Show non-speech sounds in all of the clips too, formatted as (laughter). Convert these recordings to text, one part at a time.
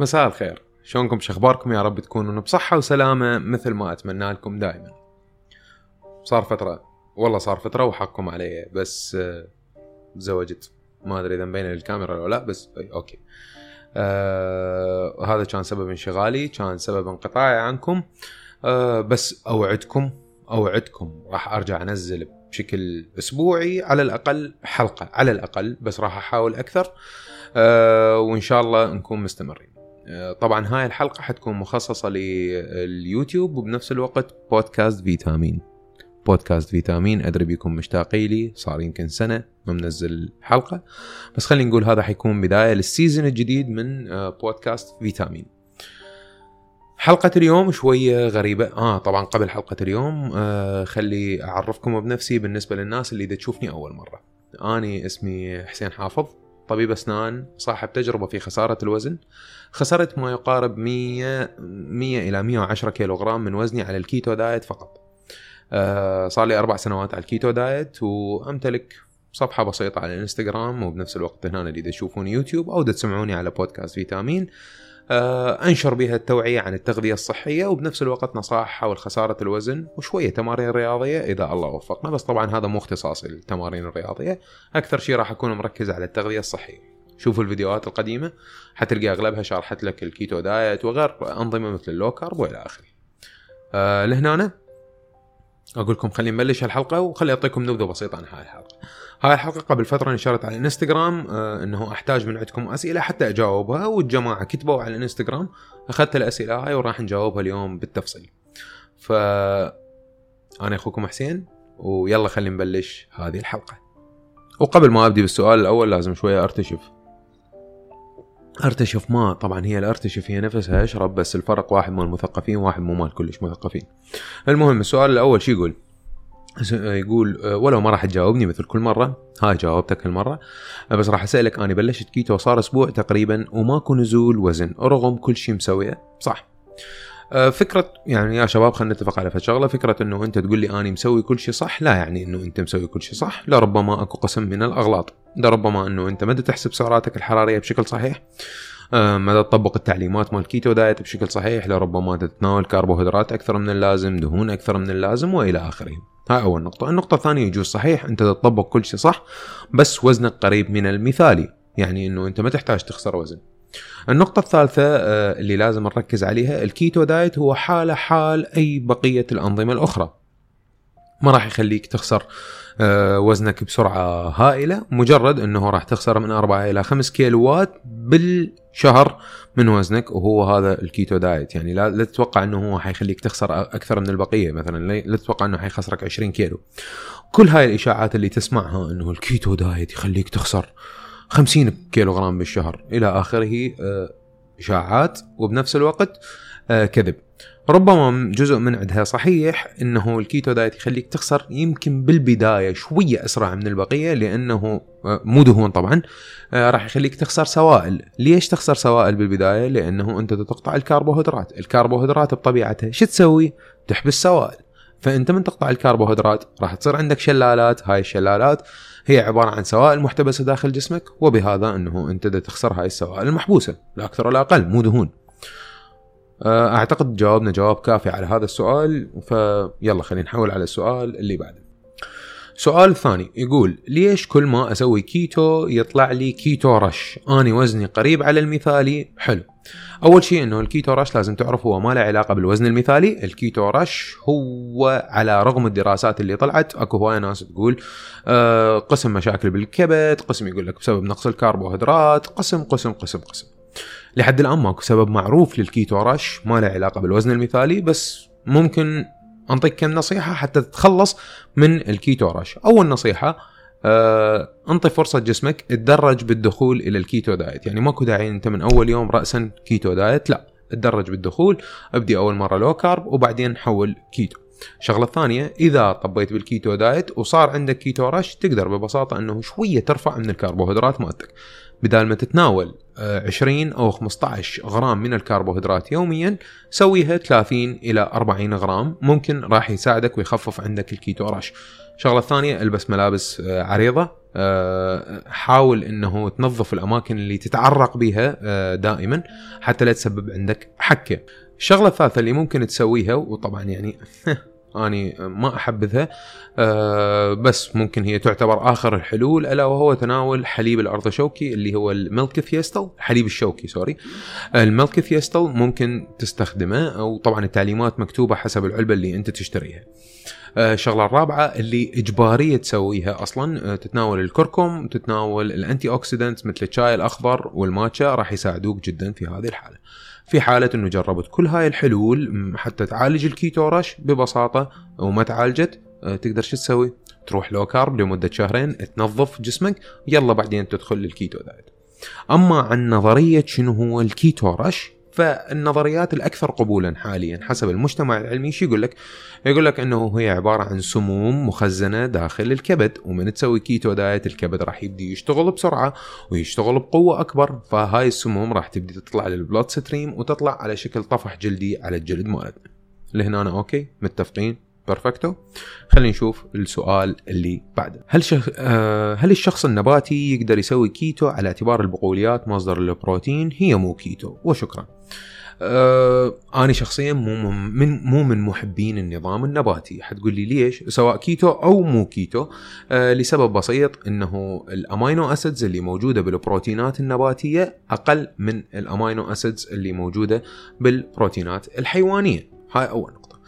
مساء الخير. شلونكم؟ شخباركم يا رب تكونون بصحة وسلامة مثل ما أتمنى لكم دائما صار فترة والله صار فترة وحقكم علي بس آه، تزوجت ما أدري إذا مبينة للكاميرا ولا لا بس أوكي. آه هذا كان سبب انشغالي كان سبب انقطاعي عنكم. آه بس أوعدكم أوعدكم راح أرجع أنزل بشكل أسبوعي على الأقل حلقة على الأقل بس راح أحاول أكثر. آه وإن شاء الله نكون مستمرين. آه، طبعا هاي الحلقة حتكون مخصصة لليوتيوب وبنفس الوقت بودكاست فيتامين. بودكاست فيتامين أدري بيكم مشتاقي لي صار يمكن سنة ما منزل حلقة. بس خلينا نقول هذا حيكون بداية لل season الجديد من آه، بودكاست فيتامين. حلقة اليوم شوية غريبة. آه طبعا قبل حلقة اليوم آه خلي أعرفكم بنفسي بالنسبة للناس اللي دا تشوفني أول مرة. آني اسمي حسين حافظ. طبيب أسنان صاحب تجربة في خسارة الوزن خسرت ما يقارب 100 100 إلى 110 كيلوغرام من وزني على ال keto diet فقط. آه صار لي أربع سنوات على ال keto diet وأمتلك صفحة بسيطة على الإنستغرام وبنفس الوقت هنا اللي تشوفوني يوتيوب أو تسمعوني على بودكاست فيتامين. أنشر بها التوعية عن التغذية الصحية وبنفس الوقت نصائح حول خسارة الوزن وشوية تمارين رياضية إذا الله وفقنا بس طبعا هذا مو اختصاصي التمارين الرياضية أكثر شيء راح أكون مركز على التغذية الصحية شوفوا الفيديوهات القديمة حتلقى أغلبها شرحت لك ال keto diet وغير أنظمة مثل ال low carb وإلى آخره. آه لهنا أقول لكم خلينا نبلش الحلقة وخلي أعطيكم نبذة بسيطة عن هاي الحلقة. هاي الحلقة قبل فترة نشرت على الإنستغرام آه إنه أحتاج من عندكم أسئلة حتى أجاوبها والجماعة كتبوا على الإنستغرام أخذت الأسئلة هاي وراح نجاوبها اليوم بالتفصيل. ف أنا أخوكم حسين ويلا خلينا نبلش هذه الحلقة. وقبل ما أبدي بالسؤال الأول لازم شوية أرتشف أرتشف ما طبعا هي الارتشف هي نفسها اشرب بس الفرق واحد مال المثقفين وواحد مو مال كلش مثقفين. المهم السؤال الأول شو يقول؟ يقول ولو ما راح تجاوبني مثل كل مرة؟ هاي جاوبتك هالمره بس راح أسألك أنا بلشت كيتو صار أسبوع تقريبا وماكو نزول وزن رغم كل شيء مسويه. صح. فكرة يعني يا شباب خلينا نتفق على شغلة فكرة إنه أنت تقول لي أني مسوي كل شيء صح لا يعني إنه أنت مسوي كل شيء صح لربما أكو قسم من الأغلاط. لربما إنه أنت ما تحسب سعراتك الحرارية بشكل صحيح آه، ما تطبق التعليمات مال keto diet بشكل صحيح لربما تتناول كربوهيدرات أكثر من اللازم دهون أكثر من اللازم وإلى آخره. هاي أول نقطة. النقطة الثانية يجوز صحيح أنت تطبق كل شيء صح بس وزنك قريب من المثالي يعني إنه أنت ما تحتاج تخسر وزن. النقطة الثالثة آه، اللي لازم نركز عليها ال keto diet هو حالة حال أي بقية الأنظمة الأخرى. ما راح يخليك تخسر آه، وزنك بسرعة هائلة مجرد أنه راح تخسر من 4 إلى 5 كيلوات بالشهر من وزنك وهو هذا ال keto diet. يعني لا, لا تتوقع أنه هو حيخليك تخسر أكثر من البقية مثلا لا تتوقع أنه حيخسرك 20 كيلو. كل هاي الإشاعات اللي تسمعها أنه ال keto diet يخليك تخسر 50 كيلو غرام بالشهر. إلى آخره آه، إشاعات وبنفس الوقت آه، كذب. ربما جزء من عندها صحيح إنه ال keto diet يخليك تخسر يمكن بالبداية شوية أسرع من البقية لأنه آه، مو دهون طبعا راح يخليك تخسر سوائل، ليش تخسر سوائل بالبداية؟ لأنه أنت تقطع الكربوهيدرات، الكربوهيدرات بطبيعتها شو تسوي؟ تحبس سوائل، فانت من تقطع الكربوهيدرات راح تصير عندك شلالات، هاي الشلالات هي عبارة عن سوائل محتبسة داخل جسمك وبهذا انه انت تخسر هاي السوائل المحبوسة لا أكثر ولا أقل مو دهون. آه، أعتقد جاوبنا جواب كافي على هذا السؤال فيلا خلينا نحول على السؤال اللي بعده. سؤال ثاني يقول ليش كل ما أسوي كيتو يطلع لي keto rash أني وزني قريب على المثالي. حلو. أول شيء إنه ال keto rash لازم تعرف هو ما له علاقة بالوزن المثالي. ال keto rash هو على رغم الدراسات اللي طلعت أكو هواية ناس تقول آه قسم مشاكل بالكبد قسم يقول لك بسبب نقص الكربوهيدرات قسم قسم قسم قسم. لحد الآن ماكو سبب معروف لل keto rash ما له علاقة بالوزن المثالي بس ممكن أنطيك كم نصيحة حتى تتخلص من ال keto rash. أول نصيحة آه، أنطي فرصة جسمك تدرج بالدخول إلى ال keto diet. يعني ماكو داعي إنت من أول يوم راسا keto diet. لا تدرج بالدخول ابدي أول مرة low carb وبعدين حول كيتو. الشغلة الثانية إذا طبيت بال keto diet وصار عندك keto rash تقدر ببساطة إنه شوية ترفع من الكربوهيدرات مالتك بدال ما تتناول 20 أو 15 غرام من الكربوهيدرات يوميا سويها 30 إلى 40 غرام. ممكن راح يساعدك ويخفف عندك ال keto rash. الشغله الثانية ألبس ملابس آه، عريضة. آه، حاول إنه تنظف الأماكن اللي تتعرق بها آه، دائما حتى لا تسبب عندك حكة. الشغله الثالثه اللي ممكن تسويها وطبعا يعني (laughs) أني ما أحبذها. أه بس ممكن هي تعتبر آخر الحلول ألا وهو تناول حليب الأرضي شوكي اللي هو ال milk thistle حليب الشوكي sorry. ال milk thistle ممكن تستخدمه أو طبعا التعليمات مكتوبة حسب العلبة اللي أنت تشتريها. آه، الشغلة الرابعة اللي إجبارية تسويها أصلا آه، تتناول الكركم تتناول ال antioxidant مثل الشاي الأخضر وال matcha راح يساعدوك جدا في هذه الحالة. في حالة إنه جربت كل هاي الحلول حتى تعالج ال keto rash ببساطة وما تعالجت آه، تقدر شو تسوي؟ تروح low carb لمدة شهرين تنظف جسمك يلا بعدين تدخل لل keto diet. أما عن نظرية شنو هو ال keto rash فالنظريات الأكثر قبولا حاليا حسب المجتمع العلمي شو يقول لك؟ يقول لك إنه هي عبارة عن سموم مخزنة داخل الكبد ومن تسوي keto diet الكبد راح يبدي يشتغل بسرعة ويشتغل بقوة أكبر فهاي السموم راح تبدي تطلع لل bloodstream وتطلع على شكل طفح جلدي على الجلد مالتنا. لهنا أنا okay متفقين؟ perfecto. خلينا نشوف السؤال اللي بعده. هل شخ... آه هل الشخص النباتي يقدر يسوي كيتو على اعتبار البقوليات مصدر البروتين هي مو كيتو وشكرا. آه أنا شخصيا مو من مو من محبين النظام النباتي حتقول لي ليش سواء كيتو أو مو كيتو آه لسبب بسيط انه ال amino acids اللي موجوده بالبروتينات النباتيه أقل من ال amino acids اللي موجوده بالبروتينات الحيوانيه هاي اول نقطه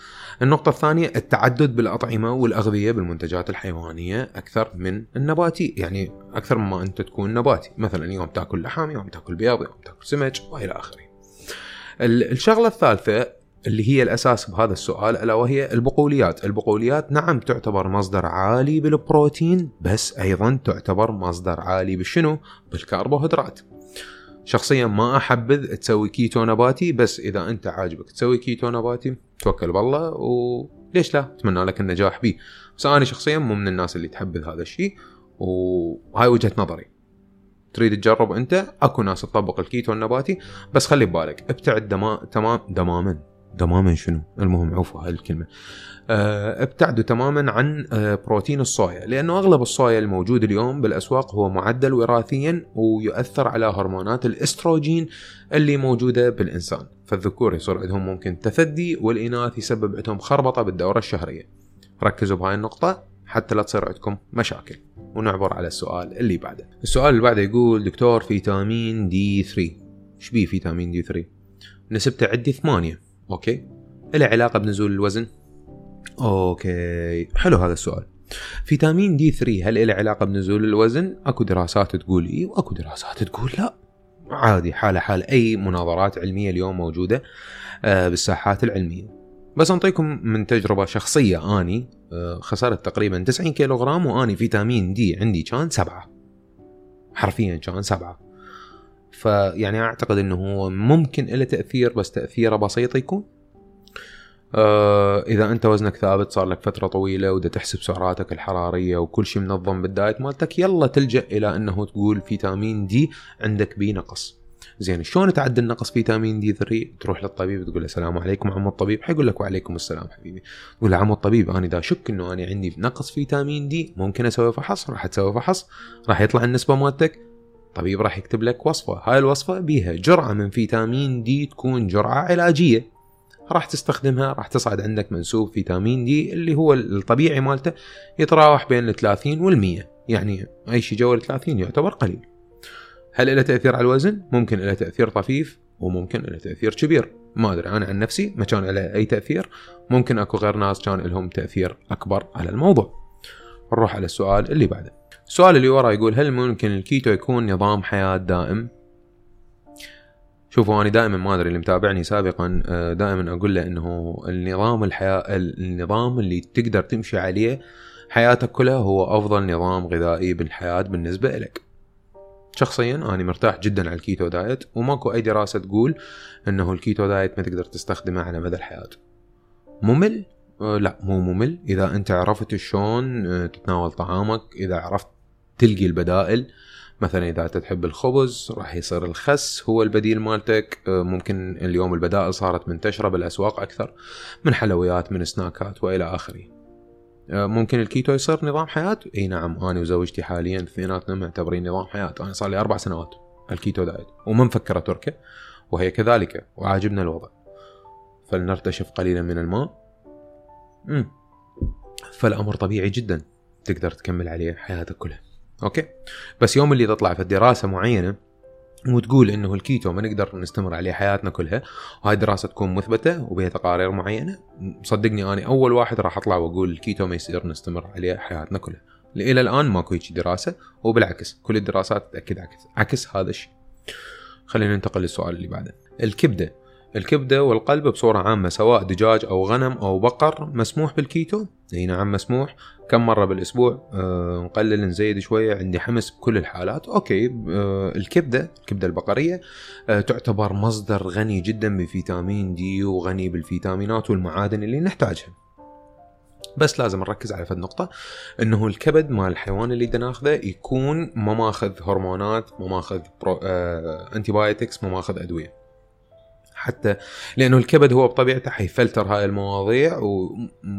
النقطة الثانية التعدد بالأطعمة والأغذية بالمنتجات الحيوانية أكثر من النباتي يعني أكثر مما أنت تكون نباتي مثلا يوم تاكل لحم يوم تاكل بيض يوم تاكل سمك وإلى آخره الشغلة الثالثة اللي هي الأساس بهذا السؤال ألا وهي البقوليات، البقوليات نعم تعتبر مصدر عالي بالبروتين بس أيضا تعتبر مصدر عالي بالشنو؟ بالكربوهيدرات. شخصيا ما أحبذ تسوي كيتو نباتي بس إذا أنت عاجبك تسوي كيتو نباتي توكل بالله وليش لا؟ أتمنى لك النجاح به. بس أنا شخصيا مو من الناس اللي تحبذ هذا الشيء وهاي وجهة نظري. تريد تجرب انت؟ اكو ناس تطبق الكيتو النباتي بس خلي ببالك ابتعد دما... تمام دماما. دماما شنو؟ المهم عوفوا هاي الكلمة أه ابتعدوا تماما عن أه بروتين الصويا لأنه أغلب الصويا الموجود اليوم بالأسواق هو معدل وراثيا ويؤثر على هرمونات الإستروجين اللي موجودة بالإنسان. فالذكور يصير عندهم ممكن تثدي والإناث يسبب عندهم خربطة بالدورة الشهرية. ركزوا بهاي النقطة. حتى لا تصير عندكم مشاكل. ونعبر على السؤال اللي بعده. السؤال اللي بعده يقول دكتور فيتامين D 3 إيش بيه فيتامين D 3 نسبته عندي ثمانية. okay. له علاقة بنزول الوزن؟ okay. حلو هذا السؤال. فيتامين D 3 هل له علاقة بنزول الوزن؟ أكو دراسات تقول إي وأكو دراسات تقول لا. عادي حالة حال أي مناظرات علمية اليوم موجودة آه، بالساحات العلمية. بس أنطيكم من تجربة شخصية. آني آه، خسرت تقريبا 90 كيلو غرام وآني فيتامين دي عندي كان سبعة. حرفيا كان سبعة. فيعني أعتقد إنه هو ممكن له تأثير بس تأثيره بسيط يكون. آه إذا أنت وزنك ثابت صار لك فترة طويلة ودا تحسب سعراتك الحرارية وكل شيء منظم بالدايت مالتك يلا تلجأ إلى إنه تقول فيتامين دي عندك بي نقص زين شلون تعدل النقص فيتامين دي 3 تروح للطبيب تقول له السلام عليكم عمو الطبيب حيقول لك وعليكم السلام حبيبي. تقول له عمو الطبيب أنا إذا أشك إنه أنا عندي نقص فيتامين دي ممكن أسوي فحص راح تسوي فحص راح يطلع النسبة مالتك. الطبيب راح يكتب لك وصفة هاي الوصفة بيها جرعة من فيتامين دي تكون جرعة علاجية. راح تستخدمها راح تصعد عندك منسوب فيتامين دي اللي هو الطبيعي مالته يتراوح بين ال 30 وال 100 يعني أي شيء جوا ال 30 يعتبر قليل. هل له تأثير على الوزن؟ ممكن له تأثير طفيف وممكن له تأثير كبير. ما أدري أنا عن نفسي ما كان له أي تأثير. ممكن أكو غير ناس كان لهم تأثير أكبر على الموضوع. نروح على السؤال اللي بعده. السؤال اللي ورا يقول هل ممكن الكيتو يكون نظام حياة دائم؟ شوفوا أنا دائما ما أدري اللي متابعني سابقا آه، دائما أقول له إنه النظام الحياة النظام اللي تقدر تمشي عليه حياتك كلها هو أفضل نظام غذائي بالحياة بالنسبة لك شخصيا أنا مرتاح جدا على ال keto diet وماكو أي دراسة تقول إنه ال keto diet ما تقدر تستخدمه على مدى الحياة. ممل؟ أه لا مو ممل. إذا أنت عرفت شلون أه تتناول طعامك إذا عرفت تلقي البدائل مثلا إذا انت تحب الخبز راح يصير الخس هو البديل مالتك. أه ممكن اليوم البدائل صارت منتشرة بالأسواق أكثر من حلويات من سناكات وإلى آخره. آه، ممكن الكيتو يصير نظام حياة؟ إي نعم أنا وزوجتي حاليا اثنيناتنا معتبرين نظام حياة. أنا صار لي أربع سنوات ال keto diet وما مفكر اتركه وهي كذلك وعاجبنا الوضع. فلنرتشف قليلا من الماء. امم فالأمر طبيعي جدا تقدر تكمل عليه حياتك كلها. okay؟ بس يوم اللي تطلع في دراسه معينة وتقول إنه الكيتو ما نقدر نستمر عليه حياتنا كلها وهاي الدراسه تكون مثبتة وبها تقارير معينة. صدقني أنا أول واحد راح أطلع وأقول الكيتو ما يصير نستمر عليه حياتنا كلها. إلى الآن ماكو هيك دراسة وبالعكس كل الدراسات تأكد عكس عكس هذا الشيء. خلينا ننتقل للسؤال اللي بعده. الكبدة الكبده والقلب بصورة عامة سواء دجاج أو غنم أو بقر مسموح بالكيتو. إي نعم مسموح. كم مرة بالأسبوع؟ آه نقلل نزيد شوية. عندي حمس بكل الحالات. okay آه الكبدة الكبدة البقرية آه تعتبر مصدر غني جدا بفيتامين دي وغني بالفيتامينات والمعادن اللي نحتاجها. بس لازم نركز على فد نقطة إنه الكبد مال الحيوان اللي بدنا ناخذه يكون ما ماخذ هرمونات ما ماخذ برو... آه... antibiotics ما ماخذ أدوية. حتى لأنه الكبد هو بطبيعته حيفلتر هاي المواضيع و...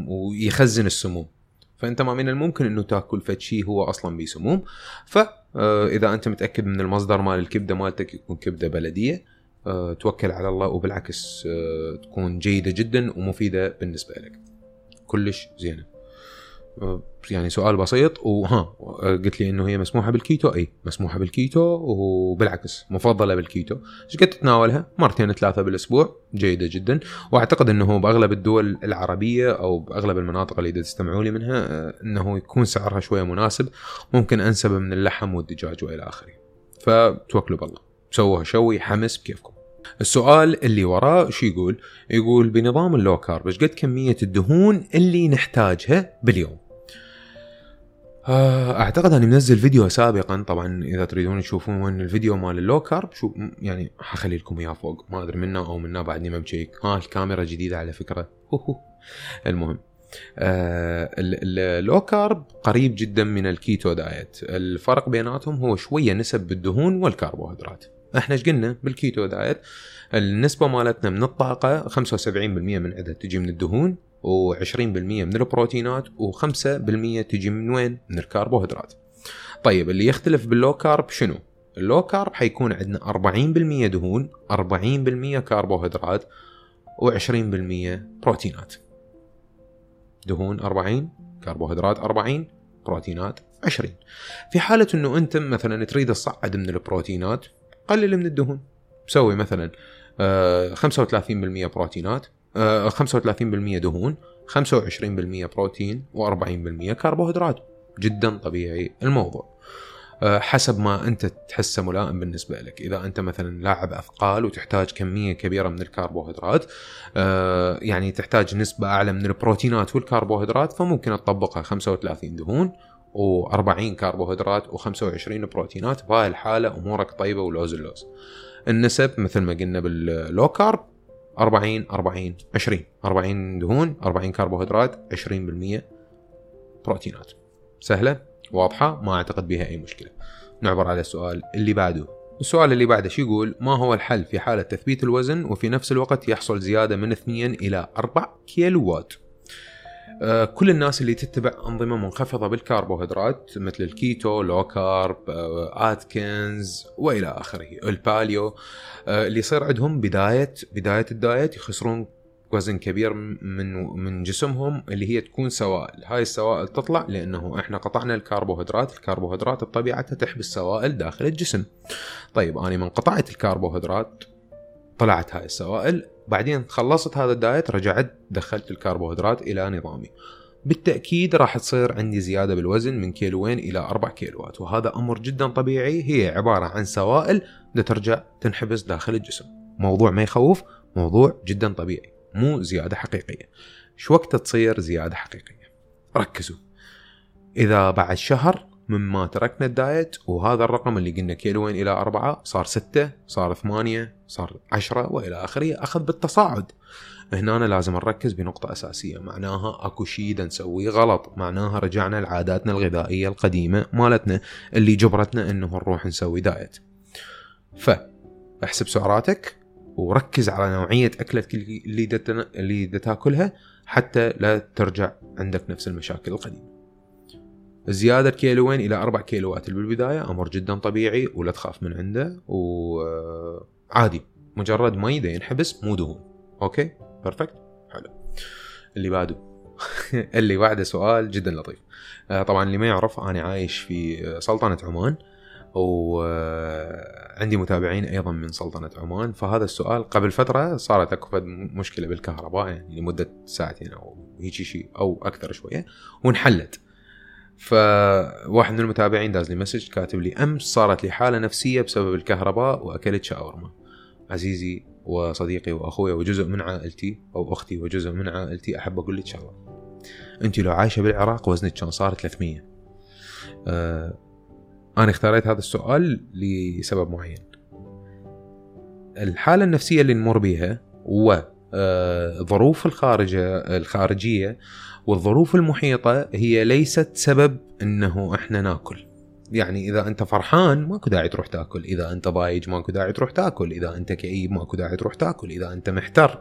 ويخزن السموم. فأنت ما من الممكن إنه تأكل فد شيء هو أصلا بسموم. فاذا أنت متأكد من المصدر مال الكبدة مالتك يكون كبدة بلدية آه، توكل على الله وبالعكس آه، تكون جيدة جدا ومفيدة بالنسبة لك. كلش زينة. يعني سؤال بسيط وها قلت لي إنه هي مسموحة بالكيتو. أي مسموحة بالكيتو وبالعكس مفضلة بالكيتو. إيش قد تتناولها؟ مرتين ثلاثة بالأسبوع جيدة جدا. وأعتقد إنه بأغلب الدول العربية أو بأغلب المناطق اللي تستمعوا لي منها إنه يكون سعرها شوية مناسب. ممكن أنسب من اللحم والدجاج وإلى آخره. فتوكلوا بالله. سووها شوي حمس بكيفكم. السؤال اللي وراه شو يقول؟ يقول بنظام ال low carb إيش قد كمية الدهون اللي نحتاجها باليوم؟ آه، أعتقد أني منزل فيديو سابقا. طبعا إذا تريدون تشوفون الفيديو مال ال low carb شو يعني حخلي لكم إياه فوق. ما أدري منه أو منه بعدني ما مشيك ها الكاميرا جديدة على فكرة. المهم. آه ال low carb قريب جدا من ال keto diet. الفرق بيناتهم هو شوية نسب بالدهون والكربوهيدرات. إحنا إيش قلنا بال keto diet النسبة مالتنا من الطاقة 75% من عندها تجي من الدهون و20% من البروتينات و5% تجي من وين؟ من الكربوهيدرات. طيب اللي يختلف بال low carb شنو؟ ال low carb حيكون عندنا 40% دهون 40% كربوهيدرات و20% بروتينات. دهون 40 كربوهيدرات 40 بروتينات 20 في حالة إنه أنت مثلا تريد تصعد من البروتينات قلل من الدهون. سوي مثلا 35% آه، بروتينات 35% آه، دهون 25% بروتين و40% كربوهيدرات. جدا طبيعي الموضوع. آه، حسب ما أنت تحسه ملائم بالنسبة لك. إذا أنت مثلا لاعب أثقال وتحتاج كمية كبيرة من الكربوهيدرات يعني تحتاج نسبة أعلى من البروتينات والكربوهيدرات فممكن تطبقها 35 دهون و40 كربوهيدرات و25 بروتينات. بهاي الحالة أمورك طيبة ولوز اللوز. النسب مثل ما قلنا بال low carb 40 40 20 40 دهون 40 كربوهيدرات 20% بروتينات. سهلة واضحة ما أعتقد بها أي مشكلة. نعبر على السؤال اللي بعده. السؤال اللي بعده شو يقول؟ ما هو الحل في حالة تثبيت الوزن وفي نفس الوقت يحصل زيادة من 2 إلى 4 كيلوات آه، كل الناس اللي تتبع أنظمة منخفضة بالكربوهيدرات مثل الكيتو low carb آتكنز وإلى آخره. ال paleo آه، اللي يصير عندهم بدايه بداية الدايت يخسرون وزن كبير من من جسمهم اللي هي تكون سوائل. هاي السوائل تطلع لأنه إحنا قطعنا الكربوهيدرات الكربوهيدرات بطبيعتها تحبس سوائل داخل الجسم. طيب أنا من قطعت الكربوهيدرات طلعت هاي السوائل بعدين خلصت هذا الدايت رجعت دخلت الكربوهيدرات إلى نظامي. بالتأكيد راح تصير عندي زيادة بالوزن من كيلوين إلى أربع كيلوات وهذا أمر جدا طبيعي. هي عبارة عن سوائل ترجع تنحبس داخل الجسم. موضوع ما يخوف موضوع جدا طبيعي مو زيادة حقيقية. شو وقت تصير زيادة حقيقية؟ ركزوا. إذا بعد شهر مما تركنا الدايت وهذا الرقم اللي قلنا كيلوين إلى أربعة صار ستة صار ثمانية صار عشرة وإلى آخره أخذ بالتصاعد هنا أنا لازم نركز بنقطة أساسية معناها أكو شيء نسويه غلط معناها رجعنا لعاداتنا الغذائية القديمة مالتنا اللي جبرتنا أنه نروح نسوي دايت ف احسب سعراتك وركز على نوعية اكلك اللي دت- اللي تاكلها حتى لا ترجع عندك نفس المشاكل القديمة. زيادة كيلوين إلى أربع كيلوات بالبداية أمر جدا طبيعي ولا تخاف من عنده وعادي مجرد مي دا ينحبس مو دهون. okay؟ perfect حلو. اللي بعده. (laughs) اللي بعده سؤال جدا لطيف. آه، طبعا اللي ما يعرف أنا عايش في آه، سلطنة عمان وعندي متابعين أيضا من سلطنة عمان. فهذا السؤال قبل فترة صارت أكو مشكلة بالكهرباء يعني لمدة ساعتين أو هيك شيء أو أكثر شوية وانحلت. فواحد من المتابعين داز لي message كاتب لي امس صارت لي حالة نفسية بسبب الكهرباء واكلت شاورما عزيزي وصديقي واخوي وجزء من عائلتي أو أختي وجزء من عائلتي أحب أقول لك شغلة. أنت لو عايشة بالعراق وزنك كان صار 300 آه أنا اختاريت هذا السؤال لسبب معين. الحالة النفسية اللي نمر بها والظروف الخارجة الخارجية والظروف المحيطة هي ليست سبب إنه إحنا ناكل. يعني إذا أنت فرحان ماكو داعي تروح تاكل. إذا أنت ضايج ماكو داعي تروح تاكل. إذا أنت كئيب ماكو داعي تروح تاكل. إذا أنت محتر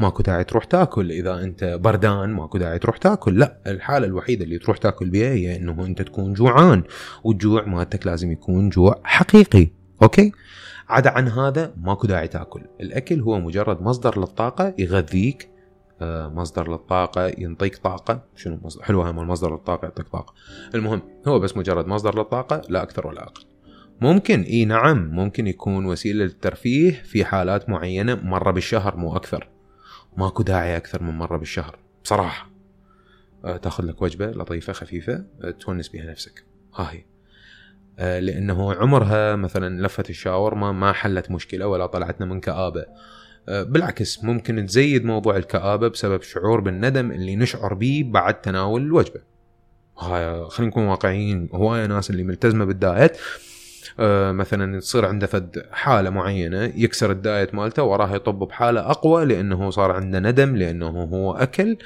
ماكو داعي تروح تاكل. إذا أنت بردان ماكو داعي تروح تاكل. لا الحالة الوحيدة اللي تروح تاكل بها هي إنه أنت تكون جوعان. والجوع مالتك لازم يكون جوع حقيقي. okay؟ عدا عن هذا ماكو داعي تاكل. الأكل هو مجرد مصدر للطاقة يغذيك مصدر للطاقة ينطيك طاقة. شنو؟ مصدر حلوة هم المصدر للطاقة يعطيك طاقة. المهم هو بس مجرد مصدر للطاقة لا أكثر ولا أقل. ممكن إي نعم ممكن يكون وسيلة للترفيه في حالات معينة مرة بالشهر مو أكثر. ماكو داعي أكثر من مرة بالشهر بصراحة. آه، تاخذ لك وجبة لطيفة خفيفة آه، تونس بها نفسك. ها هي. آه، لأنه عمرها مثلا لفه الشاورما ما حلت مشكلة ولا طلعتنا من آه، بالعكس ممكن تزيد موضوع الكآبة بسبب شعور بالندم اللي نشعر به بعد تناول الوجبة. خلينا نكون واقعيين هواية ناس اللي ملتزمة بالدايت آه، مثلا تصير عنده فد حالة معينة يكسر الدايت مالته وراها يطب بحالة أقوى لأنه صار عنده ندم لأنه هو أكل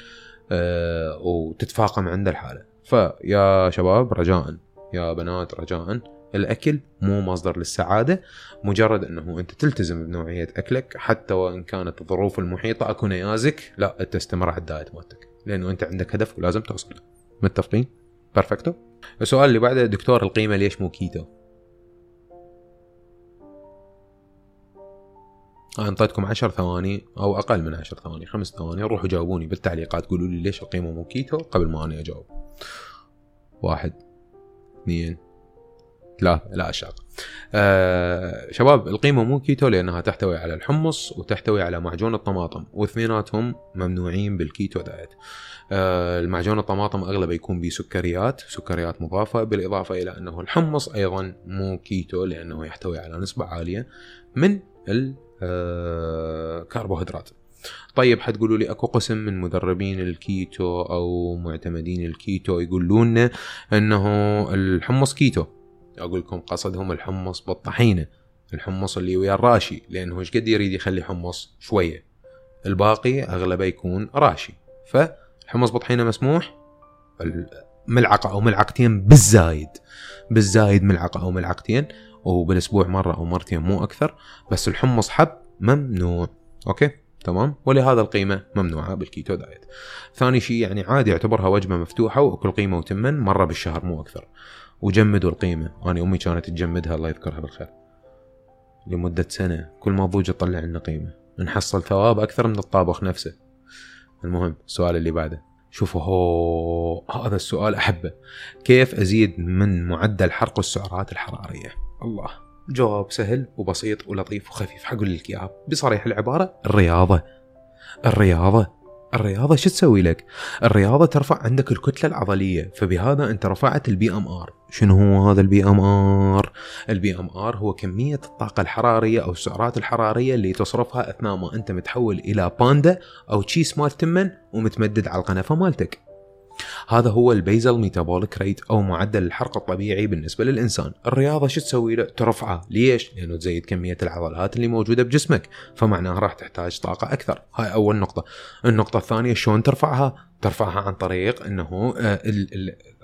آه، وتتفاقم عنده الحالة. فيا شباب رجاء. يا بنات رجاء. الأكل مو مصدر للسعادة مجرد أنه أنت تلتزم بنوعية أكلك حتى وإن كانت الظروف المحيطة أكو نيازك لا انت استمر على الدايت مالتك لأنه أنت عندك هدف ولازم توصل متفقين؟ perfecto السؤال اللي بعده دكتور القيمة ليش مو كيتو؟ انطيتكم 10 ثواني أو أقل من 10 ثواني خمس ثواني روحوا جاوبوني بالتعليقات قولوا لي ليش القيمة مو كيتو قبل ما أنا أجاوب واحد اثنين ثلاثة لا أشاق. آه شباب القيمة مو كيتو لأنها تحتوي على الحمص وتحتوي على معجون الطماطم واثنيناتهم ممنوعين بال keto diet. آه المعجون الطماطم أغلبه يكون به سكريات سكريات مضافة بالإضافة إلى أنه الحمص أيضا مو كيتو لأنه يحتوي على نسبة عالية من الكربوهيدرات طيب حتقولوا لي أكو قسم من مدربين الكيتو أو معتمدين الكيتو يقولون إنه الحمص كيتو. أقول لكم قصدهم الحمص بالطحينة الحمص اللي ويا الراشي لأنه إيش قد يريد يخلي حمص شوية. الباقي أغلبه يكون راشي. فالحمص بالطحينة مسموح ملعقه أو ملعقتين بالزايد. بالزايد ملعقة أو ملعقتين وبالأسبوع مرة أو مرتين مو أكثر بس الحمص حب ممنوع. okay؟ تمام؟ ولهذا القيمة ممنوعة بال keto diet. ثاني شيء يعني عادي اعتبرها وجبة مفتوحة واكل قيمة وتمن مرة بالشهر مو أكثر. وجمدوا القيمة. أنا أمي كانت تجمدها الله يذكرها بالخير. لمدة سنة كل ما ضوج تطلع لنا قيمة. نحصل ثواب أكثر من الطابخ نفسه. المهم السؤال اللي بعده. شوفوا هو هذا السؤال أحبه. كيف أزيد من معدل حرق السعرات الحرارية؟ الله. جواب سهل وبسيط ولطيف وخفيف. حقول لك اياه بصريح العبارة الرياضة. الرياضة الرياضة شو تسوي لك؟ الرياضة ترفع عندك الكتلة العضلية فبهذا أنت رفعت ال BMR شنو هو هذا ال BMR؟ ال BMR هو كمية الطاقة الحرارية أو السعرات الحرارية اللي تصرفها أثناء ما أنت متحول إلى باندا أو تشيس مال تمن ومتمدد على القنفة مالتك. هذا هو ال basal metabolic rate أو معدل الحرق الطبيعي بالنسبة للإنسان. الرياضة شو تسوي له؟ ترفعه. ليش؟ لأنه تزيد كمية العضلات اللي موجودة بجسمك فمعناها راح تحتاج طاقة أكثر. هاي أول نقطة. النقطة الثانية شلون ترفعها؟ ترفعها عن طريق إنه آه،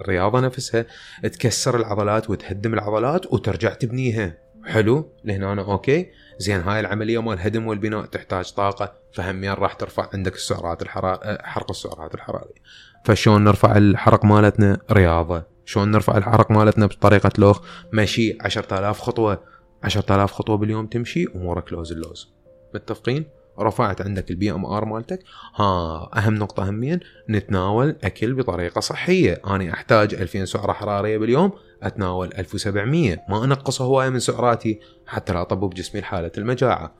الرياضة نفسها تكسر العضلات وتهدم العضلات وترجع تبنيها. حلو؟ لهنا أنا okay. زين هاي العملية مال الهدم والبناء تحتاج طاقة. فهم هي راح ترفع عندك السعرات الحراريه حرق السعرات الحرارية. فشلون نرفع الحرق مالتنا رياضة. شلون نرفع الحرق مالتنا بطريقة لوخ مشي 10000 خطوة. 10000 خطوة باليوم تمشي امورك لوز اللوز. متفقين؟ رفعت عندك ال BMR مالتك. ها أهم نقطة همين نتناول أكل بطريقة صحية. أنا أحتاج 2000 سعرة حرارية باليوم أتناول 1700 ما أنقص هواية من سعراتي حتى لا أطبب جسمي لحالة المجاعة.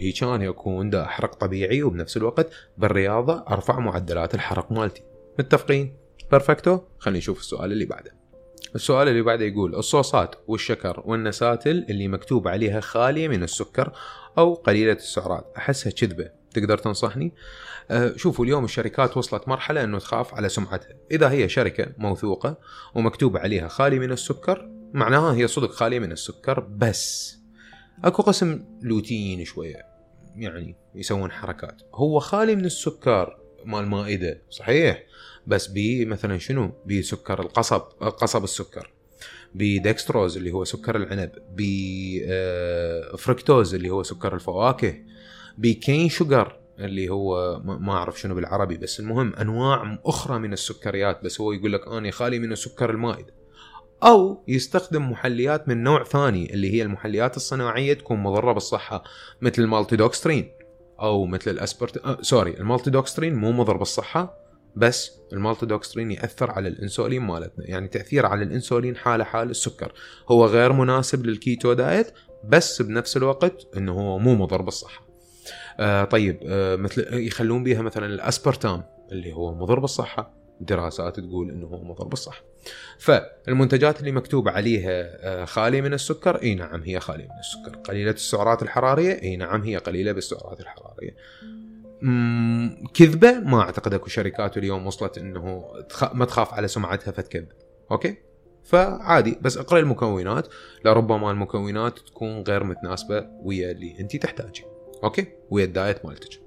هيك أنا اكون دا احرق طبيعي وبنفس الوقت بالرياضة أرفع معدلات الحرق مالتي. متفقين؟ بيرفكتو خلينا نشوف السؤال اللي بعده. السؤال اللي بعده يقول الصوصات والشكر والنساتل اللي مكتوب عليها خالية من السكر أو قليلة السعرات أحسها كذبة. تقدر تنصحني؟ أه شوفوا اليوم الشركات وصلت مرحلة أنه تخاف على سمعتها. إذا هي شركة موثوقة ومكتوب عليها خالي من السكر معناها هي صدق خالية من السكر بس. أكو قسم لوتيين شوية يعني يسوون حركات. هو خالي من السكر مال مائدة صحيح؟ بس مثلا شنو؟ بسكر القصب قصب السكر. بدكستروز اللي هو سكر العنب. بفركتوز اللي هو سكر الفواكه. ب cane sugar اللي هو ما أعرف شنو بالعربي بس المهم أنواع أخرى من السكريات. بس هو يقول لك أنا خالي من السكر المائده أو يستخدم محليات من نوع ثاني اللي هي المحليات الصناعية تكون مضرة بالصحة مثل ال maltodextrin أو مثل ال aspart آه sorry ال maltodextrin مو مضر بالصحة. بس ال maltodextrin يأثر على الإنسولين مالتنا. يعني تأثير على الإنسولين حالة حال السكر. هو غير مناسب لل keto diet بس بنفس الوقت إنه هو مو مضر بالصحة. آه طيب آه مثل يخلون بيها مثلا الأسبرتام اللي هو مضر بالصحة. دراسات تقول إنه هو مضر بالصحة. فالمنتجات اللي مكتوب عليها آه، خالية من السكر إي نعم هي خالية من السكر. قليلة السعرات الحرارية إي نعم هي قليلة بالسعرات الحرارية. كذبة؟ ما أعتقد أكو شركات اليوم وصلت إنه ما تخاف على سمعتها فتكذب. okay؟ فعادي بس اقرأ المكونات. لربما المكونات تكون غير متناسبة ويا اللي انت تحتاجي. okay؟ ويا ال diet مالتك.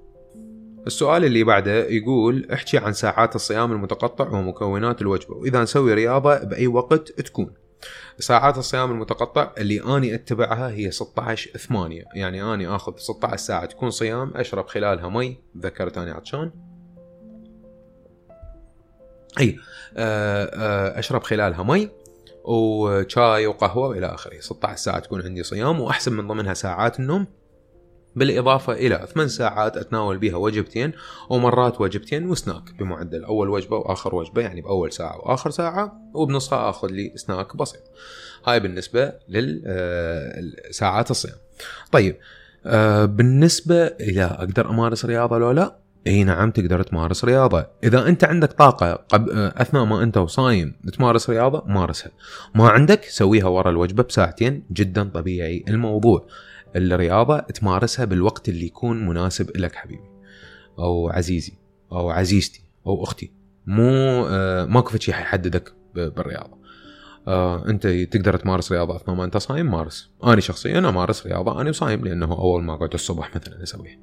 السؤال اللي بعده يقول احكي عن ساعات الصيام المتقطع ومكونات الوجبة. وإذا نسوي رياضة بأي وقت تكون. ساعات الصيام المتقطع اللي أني أتبعها هي 16 8 يعني أني آخذ 16 ساعة تكون صيام أشرب خلالها مي إذا كنت أني عطشان. أي آه، آه، أشرب خلالها مي وشاي وقهوة والى آخره. 16 ساعة تكون عندي صيام واحسب من ضمنها ساعات النوم. بالإضافة إلى ثمان ساعات أتناول بها وجبتين ومرات وجبتين وسناك بمعدل أول وجبة وآخر وجبة يعني بأول ساعة وآخر ساعة وبنصها آخذ لي سناك بسيط. هاي بالنسبة لساعات الصيام. طيب آه، بالنسبة إذا أقدر أمارس رياضة لو لا؟ إي نعم تقدر تمارس رياضة. إذا أنت عندك طاقة قب... آه، أثناء ما أنت وصايم تمارس رياضة مارسها. ما عندك سويها ورا الوجبة بساعتين جدا طبيعي الموضوع. الرياضة تمارسها بالوقت اللي يكون مناسب لك حبيبي أو عزيزي أو عزيزتي أو أختي. مو آه ماكو شيء حيحددك بالرياضة. آه أنت تقدر تمارس رياضة أثناء ما أنت صايم مارس. أنا شخصيا امارس رياضة أنا وصايم لأنه أول ما أقعد الصبح مثلا أسويها.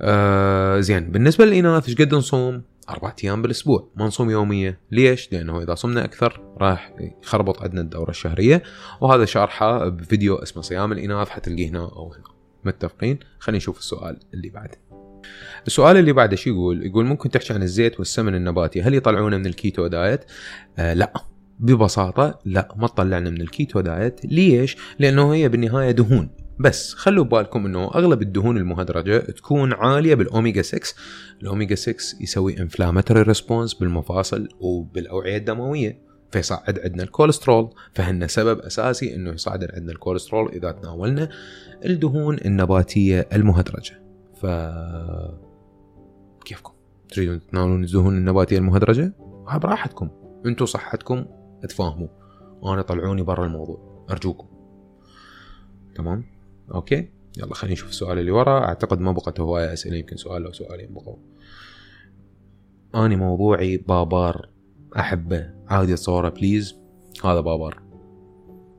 آه زين بالنسبة للإناث إيش قد نصوم؟ أربعة أيام بالأسبوع ما نصوم يومية ليش؟ لأنه إذا صمنا أكثر راح يخربط عندنا الدورة الشهرية وهذا شارحه بفيديو اسمه صيام الإناث حتلقيه هنا أو هنا متفقين؟ خلينا نشوف السؤال اللي بعده السؤال اللي بعده شو يقول؟ يقول ممكن تحكي عن الزيت والسمن النباتي هل يطلعونه من ال keto diet؟ آه لا ببساطة لا ما تطلعنا من ال keto diet ليش؟ لأنه هي بالنهاية دهون بس خلوا بالكم إنه أغلب الدهون المهدرجة تكون عالية بالأوميجا 6 الأوميجا 6 يسوي inflammatory response بالمفاصل وبالأوعية الدموية فيصعد عندنا الكوليسترول. فهن سبب أساسي إنه يصعد عندنا الكوليسترول إذا تناولنا الدهون النباتية المهدرجة. ف كيفكم؟ تريدون تتناولون الدهون النباتية المهدرجة؟ براحتكم. أنتم صحتكم تفاهموا أنا طلعوني برا الموضوع. أرجوكم. تمام؟ okay؟ يلا خلينا نشوف السؤال اللي ورا. أعتقد ما بقت هواية اسئله يمكن سؤال أو سؤالين بقوا. اني موضوعي بابار. احبه عادي تصوره please هذا بابار.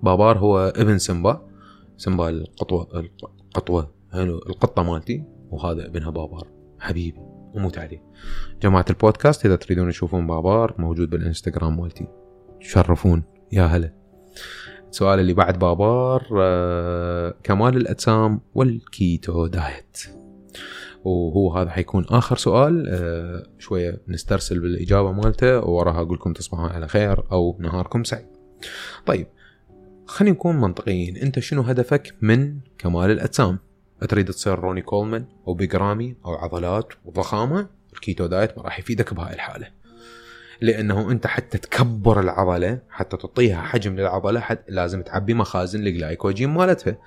بابار هو ابن سمبا سمبا القطوة القطوة القطة مالتي. وهذا ابنها بابار. حبيبي وموت عليه. جماعة البودكاست إذا تريدون تشوفون بابار موجود بالإنستغرام مالتي. تشرفون يا هلا. السؤال اللي بعد بابار آه كمال الأجسام وال keto diet وهو هذا حيكون آخر سؤال آه شوية نسترسل بالإجابة مالته ووراها أقول لكم تصبحون على خير أو نهاركم سعيد. طيب خلينا نكون منطقيين أنت شنو هدفك من كمال الأجسام؟ تريد تصير روني كولمان أو بيج رامي أو عضلات وضخامة ال keto diet ما راح يفيدك بهاي الحالة. لأنه أنت حتى تكبر العضلة حتى تعطيها حجم للعضلة حت لازم تعبي مخازن الجلايكوجين مالتها.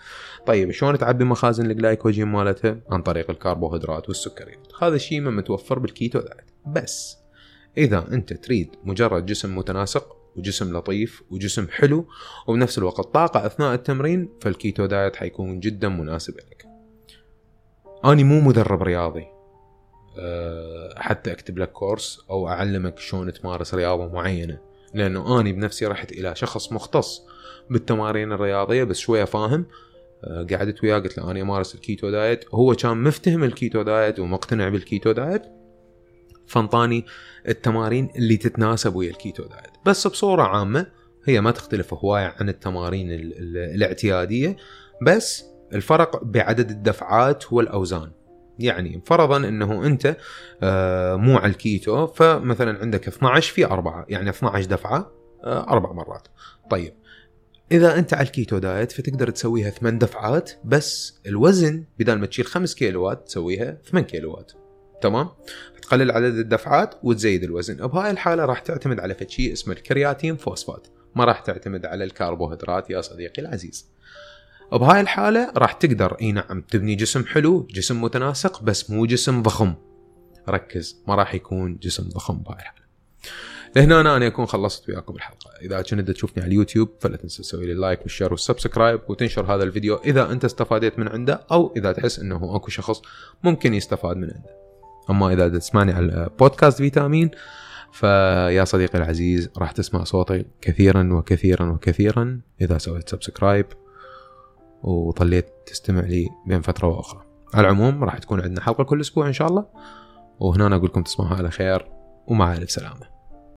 طيب شلون تعبي مخازن الجلايكوجين مالتها؟ عن طريق الكربوهيدرات والسكريات. هذا الشيء ما متوفر بال keto diet بس إذا أنت تريد مجرد جسم متناسق وجسم لطيف وجسم حلو وبنفس الوقت طاقة أثناء التمرين فال keto diet حيكون جدا مناسب لك. أنا مو مدرب رياضي. حتى أكتب لك course أو أعلمك شلون تمارس رياضة معينة. لأنه أنا بنفسي رحت إلى شخص مختص بالتمارين الرياضية بس شوية فاهم. أه قعدت وياه قلت له أنا أمارس ال keto diet. هو كان مفتهم ال keto diet ومقتنع بال keto diet. فانطاني التمارين اللي تتناسب ويا ال keto diet. بس بصورة عامة هي ما تختلف هواية عن التمارين ال ال الاعتيادية. بس الفرق بعدد الدفعات والأوزان. يعني فرضا إنه أنت آه مو على الكيتو فمثلا عندك 12 في 4 يعني 12 دفعة آه أربع مرات. طيب إذا أنت على ال keto diet فتقدر تسويها ثمان دفعات بس الوزن بدل ما تشيل 5 كيلوات تسويها 8 كيلوات. تمام؟ تقلل عدد الدفعات وتزيد الوزن. بهاي الحالة راح تعتمد على شيء اسمه ال creatine phosphate. ما راح تعتمد على الكربوهيدرات يا صديقي العزيز. بهاي الحالة راح تقدر إي نعم تبني جسم حلو جسم متناسق بس مو جسم ضخم. ركز ما راح يكون جسم ضخم بهاي الحالة. لهنا أنا, أنا أكون خلصت وياكم الحلقة. إذا كنت تشوفني على اليوتيوب فلا تنسى تسوي لي like وال share وال subscribe وتنشر هذا الفيديو إذا أنت استفادت من عنده أو إذا تحس أنه أكو شخص ممكن يستفاد من عنده. أما إذا تسمعني على بودكاست فيتامين فيا صديقي العزيز راح تسمع صوتي كثيرا وكثيرا وكثيرا. إذا سويت subscribe وظليت تستمع لي بين فترة وأخرى. على العموم راح تكون عندنا حلقة كل أسبوع إن شاء الله. وهنا أقول لكم تصبحوا على خير ومع ألف سلامة.